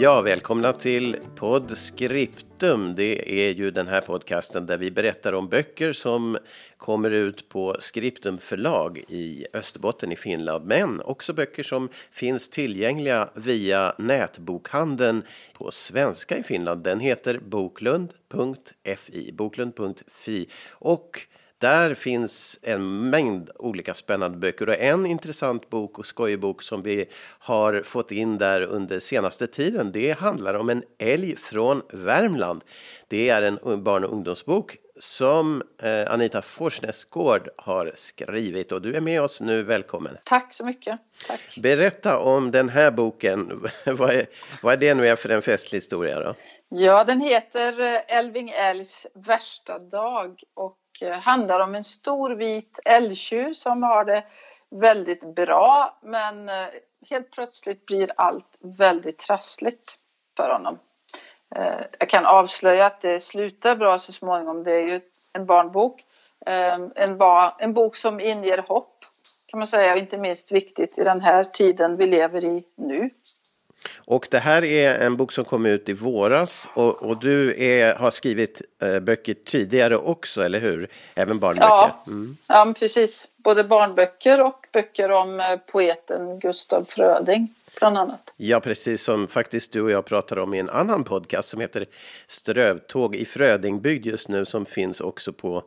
Ja, välkomna till Podscriptum. Det är ju den här podcasten där vi berättar om böcker som kommer ut på Scriptum förlag i Österbotten i Finland. Men också böcker som finns tillgängliga via nätbokhandeln på svenska i Finland. Den heter boklund.fi, boklund.fi. Och där finns en mängd olika spännande böcker och en intressant bok och skojig bok som vi har fått in där under senaste tiden. Det handlar om en älg från Värmland. Det är en barn och ungdomsbok som eh, Anita Forsnäsgård har skrivit och du är med oss nu. Välkommen! Tack så mycket! Tack. Berätta om den här boken. vad, är, vad är det nu är för en festlig historia då? Ja, den heter eh, Elving Älgs värsta dag och Eh, handlar om en stor vit älgtjur som har det väldigt bra men eh, helt plötsligt blir allt väldigt trassligt för honom. Eh, jag kan avslöja att det slutar bra så småningom. Det är ju en barnbok. Ehm, en, bar, en bok som inger hopp kan man säga och inte minst viktigt i den här tiden vi lever i nu. Och det här är en bok som kom ut i våras och, och du är, har skrivit eh, böcker tidigare också, eller hur? Även barnböcker? Ja, mm. ja precis. Både barnböcker och böcker om eh, poeten Gustav Fröding, bland annat. Ja, precis som faktiskt du och jag pratar om i en annan podcast som heter Strövtåg i Frödingbygd just nu, som finns också på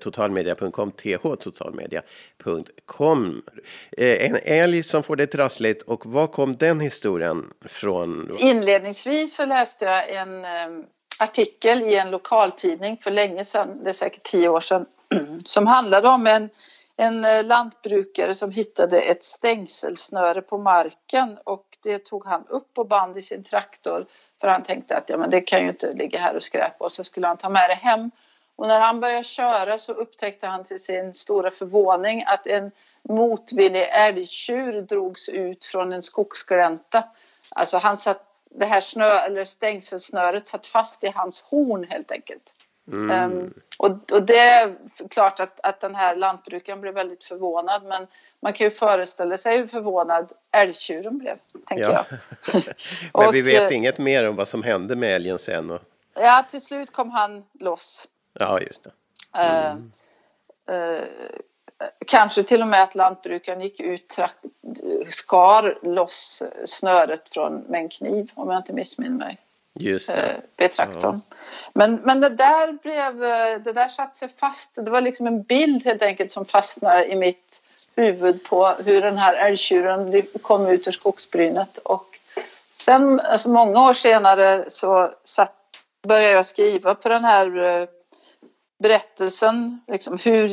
totalmedia.com, thtotalmedia.com. Eh, en älg som får det trassligt och var kom den historien från? Inledningsvis så läste jag en eh, artikel i en lokaltidning för länge sedan, det är säkert tio år sedan, som handlade om en en eh, lantbrukare som hittade ett stängselsnöre på marken och det tog han upp och band i sin traktor för han tänkte att ja, men det kan ju inte ligga här och skräpa och så skulle han ta med det hem och när han började köra så upptäckte han till sin stora förvåning att en motvillig älgtjur drogs ut från en skogsglänta. Alltså han satt, det här snö, eller stängselsnöret satt fast i hans horn helt enkelt. Mm. Um, och, och, det är klart att, att den här lantbrukaren blev väldigt förvånad men man kan ju föreställa sig hur förvånad älgtjuren blev, tänker ja. jag. men och, vi vet inget mer om vad som hände med älgen sen? Och... Ja, till slut kom han loss. Ja, just det. Mm. Uh, kanske till och med att lantbrukaren gick ut, skar loss snöret från, med en kniv om jag inte missminner mig. Just det. Betraktorn. Ja. Men, men det där blev, det där satte sig fast. Det var liksom en bild helt enkelt som fastnade i mitt huvud på hur den här älgtjuren kom ut ur skogsbrynet. Och sen, alltså många år senare så satt, började jag skriva på den här berättelsen, liksom, hur,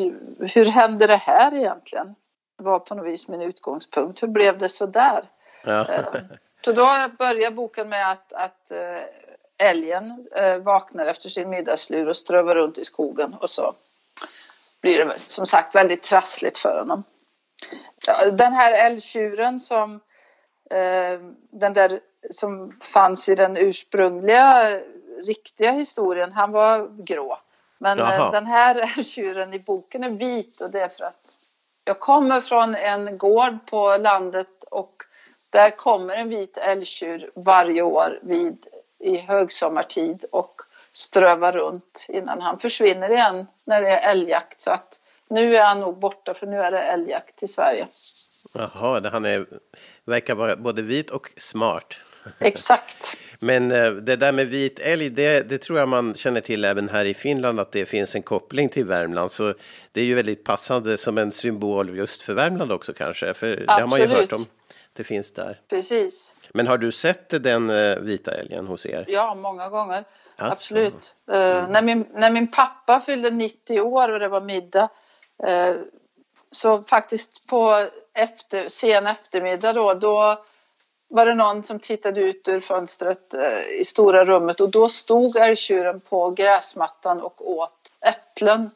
hur hände det här egentligen? Det var på något vis min utgångspunkt. Hur blev det så där? Ja. Eh, så då börjar boken med att, att eh, älgen eh, vaknar efter sin middagslur och strövar runt i skogen och så blir det som sagt väldigt trassligt för honom. Den här älgtjuren som den där som fanns i den ursprungliga riktiga historien, han var grå. Men eh, Jaha. den här tjuren i boken är vit och det är för att jag kommer från en gård på landet och där kommer en vit älgtjur varje år vid i högsommartid och strövar runt innan han försvinner igen när det är älgjakt. Så att nu är han nog borta för nu är det älgjakt i Sverige. Jaha, han är, verkar vara både vit och smart. Exakt. Men eh, det där med vit älg, det, det, tror jag man känner till även här i Finland att det finns en koppling till Värmland. Så det är ju väldigt passande som en symbol just för Värmland också kanske. För Absolut. det har man ju hört om. Det finns där. Precis. Men har du sett den eh, vita älgen hos er? Ja, många gånger. Alltså. Absolut. Eh, mm. när, min, när min pappa fyllde 90 år och det var middag så faktiskt på efter, sen eftermiddag då, då var det någon som tittade ut ur fönstret eh, i stora rummet och då stod älgtjuren på gräsmattan och åt äpplen.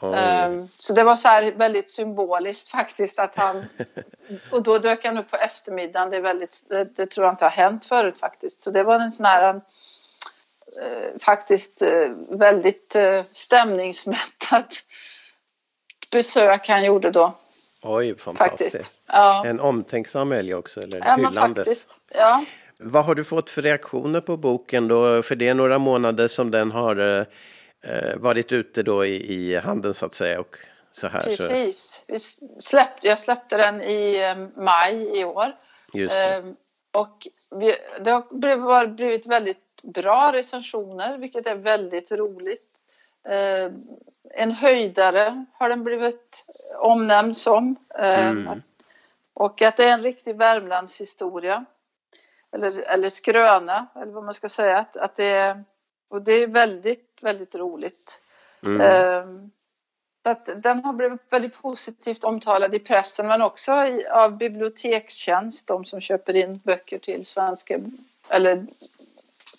Um, så det var så här väldigt symboliskt faktiskt att han och då dök han upp på eftermiddagen. Det, är väldigt, det, det tror jag inte har hänt förut faktiskt. Så det var en sån här uh, faktiskt uh, väldigt stämningsmättat besök han gjorde då. Oj, fantastiskt. Ja. En omtänksam älg också, eller ja, hyllandes. Ja. Vad har du fått för reaktioner på boken då? För det är några månader som den har eh, eh varit ute då i, i handeln så att säga. Och så här, Precis. Så. Vi släppte, jag släppte den i eh, maj i år. Just det. Eh, och vi, det har blivit väldigt bra recensioner, vilket är väldigt roligt. Eh, en höjdare har den blivit omnämnd som. Eh, mm. Och att det är en riktig Värmlandshistoria. Eller, eller skröna, eller vad man ska säga. Att, att det är, och det är väldigt, väldigt roligt. Mm. Eh, att den har blivit väldigt positivt omtalad i pressen men också i, av bibliotekstjänst, de som köper in böcker till svenska eller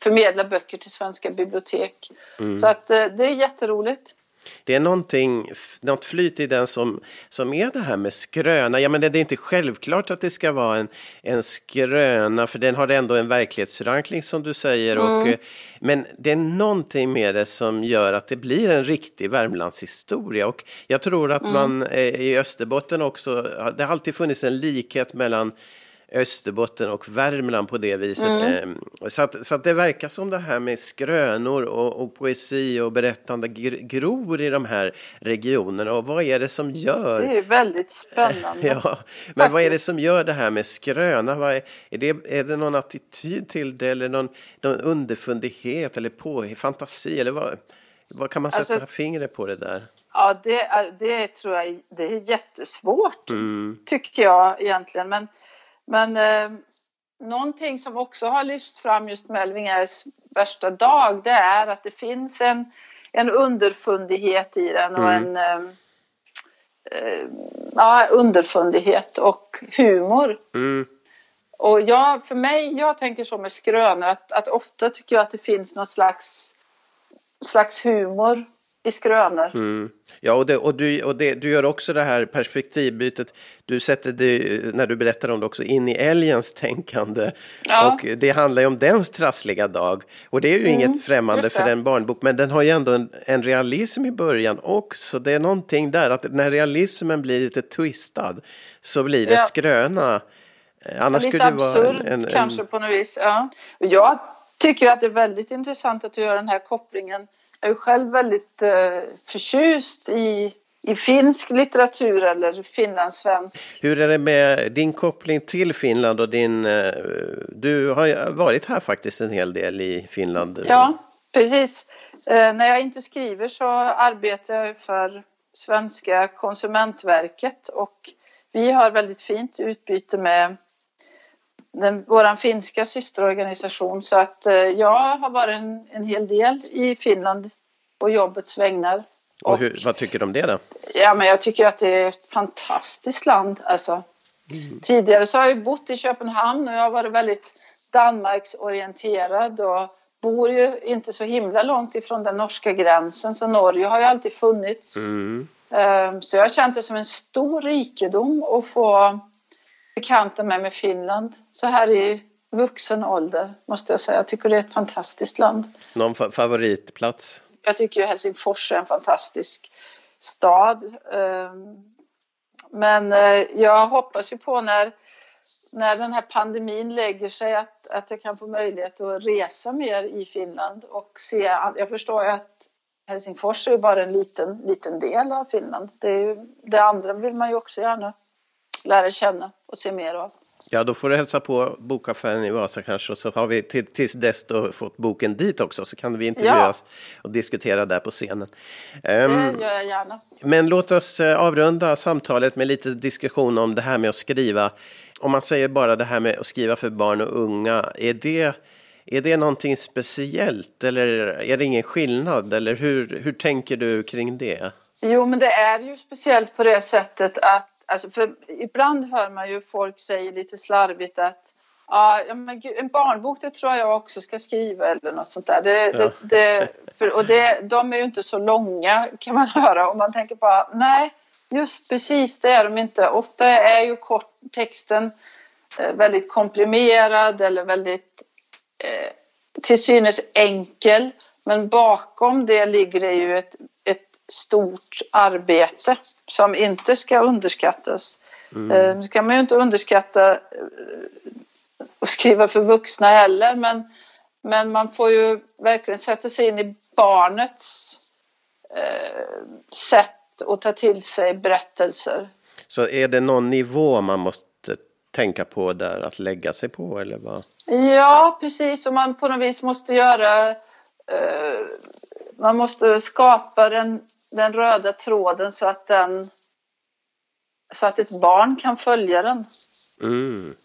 förmedlar böcker till svenska bibliotek. Mm. Så att eh, det är jätteroligt. Det är någonting, något flyt i den som, som är det här med skröna. Ja, men det är inte självklart att det ska vara en, en skröna, för den har ändå en verklighetsförankring som du säger. Mm. Och, eh, men det är någonting med det som gör att det blir en riktig Värmlandshistoria. Och jag tror att mm. man eh, i Österbotten också, det har alltid funnits en likhet mellan Österbotten och Värmland på det viset. Mm. Ehm, så, att, så att det verkar som det här med skrönor och, och poesi och berättande gror i de här regionerna. Och vad är det som gör? Det är väldigt spännande. ja, men Faktiskt. vad är det som gör det här med skröna? Vad är, är, det, är det någon attityd till det eller någon, någon underfundighet eller på, fantasi? Eller vad, vad kan man sätta alltså, fingret på det där? Ja, det, det tror jag det är jättesvårt, mm. tycker jag egentligen. Men men eh, någonting som också har lyft fram just Melvingers värsta dag, det är att det finns en, en underfundighet i den och mm. en eh, eh, ja, underfundighet och humor. Mm. Och jag, för mig, jag tänker så med skrönor att, att ofta tycker jag att det finns någon slags, slags humor i skrönor. Mm. Ja, och, det, och, du, och det, du gör också det här perspektivbytet. Du sätter det, när du berättar om det också, in i älgens tänkande. Ja. Och det handlar ju om dens trassliga dag. Och det är ju mm, inget främmande för en barnbok, men den har ju ändå en, en, realism i början också. Det är någonting där, att när realismen blir lite twistad så blir det ja. skröna. Annars lite skulle det vara en, en, en... kanske på något vis. Ja. Jag tycker att det är väldigt intressant att du gör den här kopplingen jag är själv väldigt eh, förtjust i, i finsk litteratur eller finlandssvensk. Hur är det med din koppling till Finland och din... Eh, du har varit här faktiskt en hel del i Finland. Ja, precis. Eh, när jag inte skriver så arbetar jag för Svenska konsumentverket och vi har väldigt fint utbyte med den, vår finska systerorganisation. Så att eh, jag har varit en, en hel del i Finland på jobbets vägnar. Och, hur, vad tycker du om det då? Ja, men jag tycker att det är ett fantastiskt land. Alltså, mm. Tidigare så har jag bott i Köpenhamn och jag har varit väldigt Danmarksorienterad och bor ju inte så himla långt ifrån den norska gränsen så Norge har ju alltid funnits. Mm. Ehm, så jag har känt det som en stor rikedom att få bekanta mig med Finland så här i vuxen ålder måste jag säga. Jag tycker det är ett fantastiskt land. Någon favoritplats? Jag tycker ju Helsingfors är en fantastisk stad. Ehm, men eh, jag hoppas ju på när, när den här pandemin lägger sig att, att jag kan få möjlighet att resa mer i Finland och se. Jag förstår ju att Helsingfors är bara en liten, liten del av Finland. Det, är, det andra vill man ju också gärna lära känna och se mer av. Ja, då får du hälsa på bokaffären i Vasa kanske och så har vi till, tills dess då fått boken dit också så kan vi intervjuas ja. och diskutera där på scenen. Det um, gör jag gärna. Men låt oss uh, avrunda samtalet med lite diskussion om det här med att skriva. Om man säger bara det här med att skriva för barn och unga, är det är det någonting speciellt eller är det ingen skillnad? Eller hur, hur tänker du kring det? Jo, men det är ju speciellt på det sättet att Alltså för ibland hör man ju folk säga lite slarvigt att ja, men gud, en barnbok det tror jag också ska skriva eller något sånt där. Det, ja. det, det, för, och det, de är ju inte så långa kan man höra och man tänker bara nej, just precis det är de inte. Ofta är ju kort, texten eh, väldigt komprimerad eller väldigt eh, till synes enkel. Men bakom det ligger det ju ett, ett stort arbete som inte ska underskattas. Mm. Eh, nu ska man ju inte underskatta eh, att skriva för vuxna heller men, men man får ju verkligen sätta sig in i barnets eh, sätt att ta till sig berättelser. Så är det någon nivå man måste tänka på där att lägga sig på eller vad? Ja, precis. Och man på något vis måste göra... Eh, man måste skapa den, den röda tråden så att den... Så att ett barn kan följa den. Mm.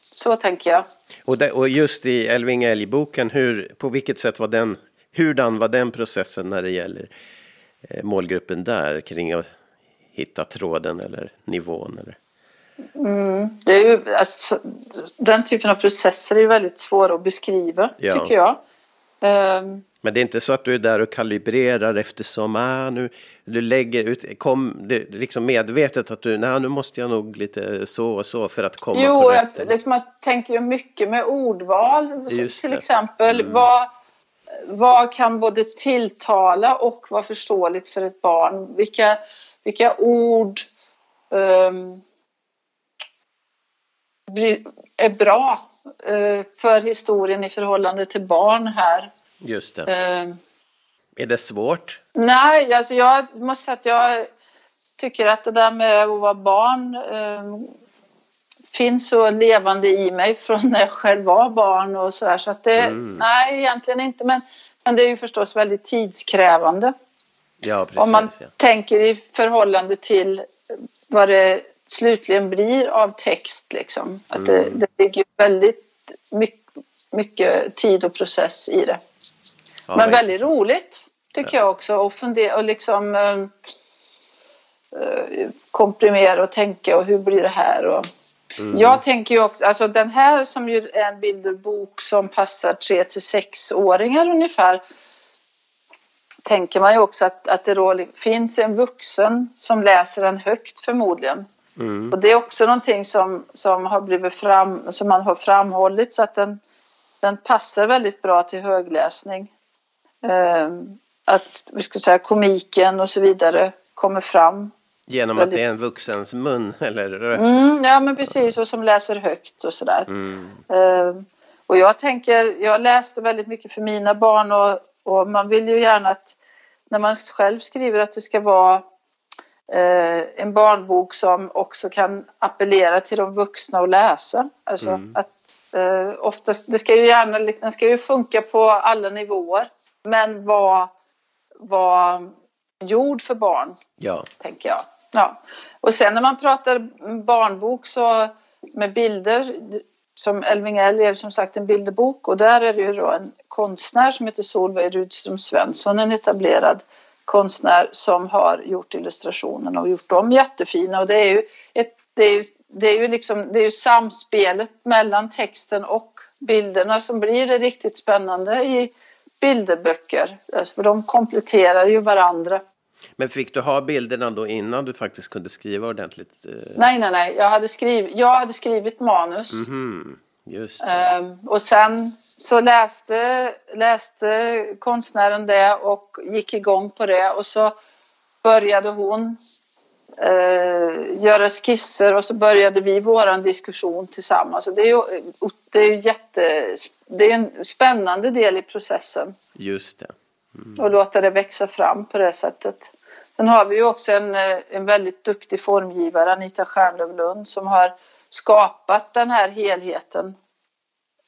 Så tänker jag. Och, det, och just i Elving Älg-boken, hur, på vilket sätt var den, hurdan var den processen när det gäller eh, målgruppen där kring att hitta tråden eller nivån? Eller? Mm, det är ju, alltså, den typen av processer är ju väldigt svåra att beskriva, Ja. tycker jag. Ehm, Men det är inte så att du är där och kalibrerar eftersom ah, nu, du lägger ut, kom, det, är liksom medvetet att du, nej nu måste jag nog lite så och så för att komma på jo, rätt. jag, liksom, jag tänker ju mycket med ordval, Just till det. exempel. Mm. Vad, vad kan både tilltala och vara förståeligt för ett barn? Vilka, vilka ord blir- är bra eh, för historien i förhållande till barn här? Just det. Ehm, Är det svårt? Nej, alltså jag måste säga att jag tycker att det där med att vara barn eh, finns så levande i mig från när jag själv var barn och sådär. Så att det, Mm. nej egentligen inte. Men, men det är ju förstås väldigt tidskrävande. Ja, precis. Om man ja. tänker i förhållande till vad det slutligen blir av text liksom. Att det, Mm. det ligger väldigt mycket, mycket tid och process i det. Ja, Men väldigt roligt tycker jag också och fundera och liksom eh, eh, komprimera och tänka och hur blir det här och Mm. jag tänker ju också, alltså den här som ju är en bilderbok som passar 3 till 6-åringar ungefär tänker man ju också att, att det då finns en vuxen som läser den högt förmodligen. Mm. Och det är också någonting som, som har blivit fram, som man har framhållit så att den, den passar väldigt bra till högläsning. Ehm, att vi ska säga komiken och så vidare kommer fram. Genom väldigt- att det är en vuxens mun eller röst. Mm, ja men precis, och som läser högt och sådär. Mm. Ehm, och jag tänker, jag läste väldigt mycket för mina barn och, och man vill ju gärna att när man själv skriver att det ska vara eh, en barnbok som också kan appellera till de vuxna att läsa. Alltså Mm. att eh, oftast, det ska ju gärna, den ska ju funka på alla nivåer men vara var gjord för barn Ja. tänker jag. Ja. Och sen när man pratar barnbok så med bilder som Elving L som sagt en bilderbok och där är det ju då en konstnär som heter Solveig Rudström Svensson, en etablerad konstnär som har gjort illustrationerna och gjort dem jättefina och det är ju ett, det är ju, det är ju liksom det är ju samspelet mellan texten och bilderna som blir det riktigt spännande i bilderböcker. Alltså, för de kompletterar ju varandra. Men fick du ha bilderna då innan du faktiskt kunde skriva ordentligt? eh, Nej, nej, nej. Jag hade skrivit, jag hade skrivit manus. Mhm. Just Ehm, och sen så läste, läste konstnären det och gick igång på det. Och så började hon eh, göra skisser och så började vi våran diskussion tillsammans. Och det är ju, det är ju jätte, det är en spännande del i processen. Just det. och låta det växa fram på det sättet. Sen har vi ju också en, eh, en väldigt duktig formgivare, Anita Stjärnlöv Lund, som har skapat den här helheten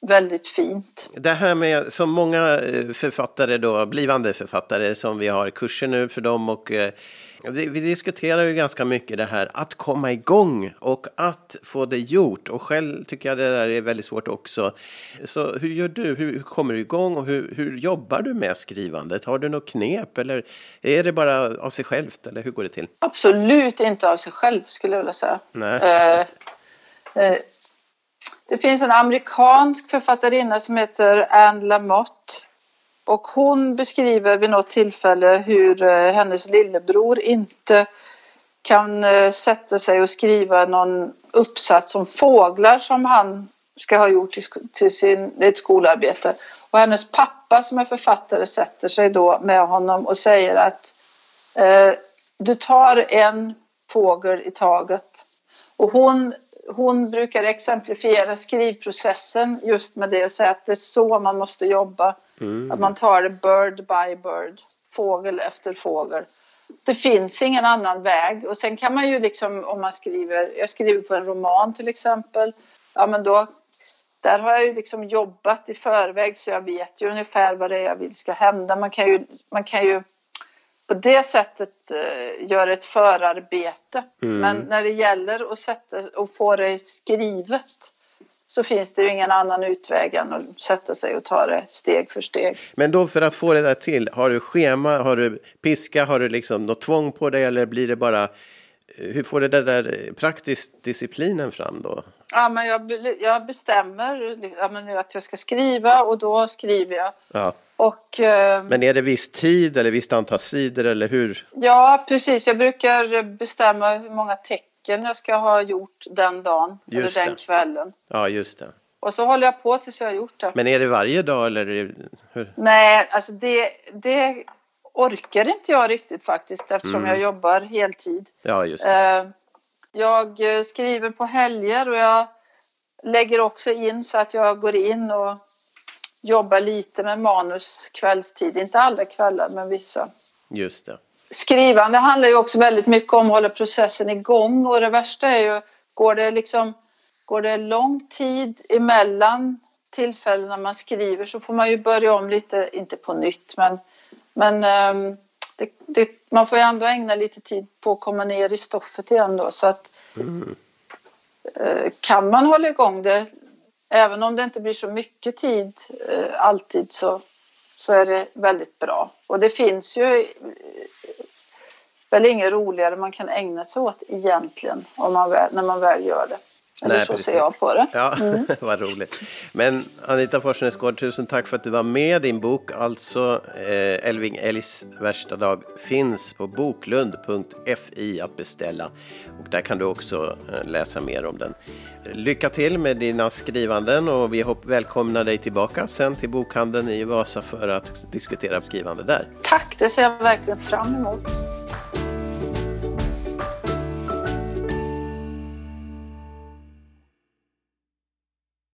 väldigt fint. Det här med, som många eh, författare då, blivande författare som vi har kurser nu för dem och eh, vi, vi diskuterar ju ganska mycket det här att komma igång och att få det gjort och själv tycker jag det där är väldigt svårt också. Så hur gör du? Hur, hur kommer du igång och hur, hur jobbar du med skrivandet? Har du något knep eller är det bara av sig självt eller hur går det till? Absolut inte av sig själv skulle jag vilja säga. Nej. Eh, eh, Eh, det finns en amerikansk författarinna som heter Anne Lamotte. Och hon beskriver vid något tillfälle hur eh, hennes lillebror inte kan eh, sätta sig och skriva någon uppsats om fåglar som han ska ha gjort till, sin, ett skolarbete. Och hennes pappa som är författare sätter sig då med honom och säger att eh, du tar en fågel i taget. Och hon hon brukar exemplifiera skrivprocessen just med det och säga att det är så man måste jobba. Mm. Att man tar det bird by bird, fågel efter fågel. Det finns ingen annan väg och sen kan man ju liksom om man skriver, jag skriver på en roman till exempel, ja men då där har jag ju liksom jobbat i förväg så jag vet ju ungefär vad det är jag vill ska hända. Man kan ju, man kan ju på det sättet uh, göra ett förarbete. Mm. Men när det gäller att sätta och få det skrivet så finns det ju ingen annan utväg än att sätta sig och ta det steg för steg. Men då för att få det där till, har du schema, har du piska, har du liksom något tvång på dig eller blir det bara hur får du den där praktiskt disciplinen fram då? Ja, men jag, jag bestämmer ja, men att jag ska skriva och då skriver jag. Ja. Och, eh, men är det viss tid eller visst antal sidor eller hur? Ja, precis. Jag brukar bestämma hur många tecken jag ska ha gjort den dagen just eller den det. kvällen. Ja, just det. Och så håller jag på tills jag har gjort det. Men är det varje dag eller? Hur? Nej, alltså det, det orkar inte jag riktigt faktiskt eftersom mm. jag jobbar heltid. Ja, just det. Eh, jag eh, skriver på helger och jag lägger också in så att jag går in och jobbar lite med manus kvällstid. Inte alla kvällar, men vissa. Just det. Skrivande handlar ju också väldigt mycket om att hålla processen igång och det värsta är ju, går det liksom, går det lång tid emellan tillfällena man skriver så får man ju börja om lite, inte på nytt, men men um, det, det, man får ju ändå ägna lite tid på att komma ner i stoffet igen då. Så att mm. uh, kan man hålla igång det, även om det inte blir så mycket tid uh, alltid så, så är det väldigt bra. Och det finns ju uh, väl inget roligare man kan ägna sig åt egentligen om man väl, när man väl gör det. Eller Nej, så precis. ser jag på det. Ja, mm. vad roligt. Men Anita Forsnäsgård, tusen tack för att du var med. Din bok, alltså eh, Elving Älgs värsta dag, finns på boklund.fi att beställa. Och där kan du också eh, läsa mer om den. Lycka till med dina skrivanden och vi välkomnar dig tillbaka sen till bokhandeln i Vasa för att diskutera skrivande där. Tack, det ser jag verkligen fram emot.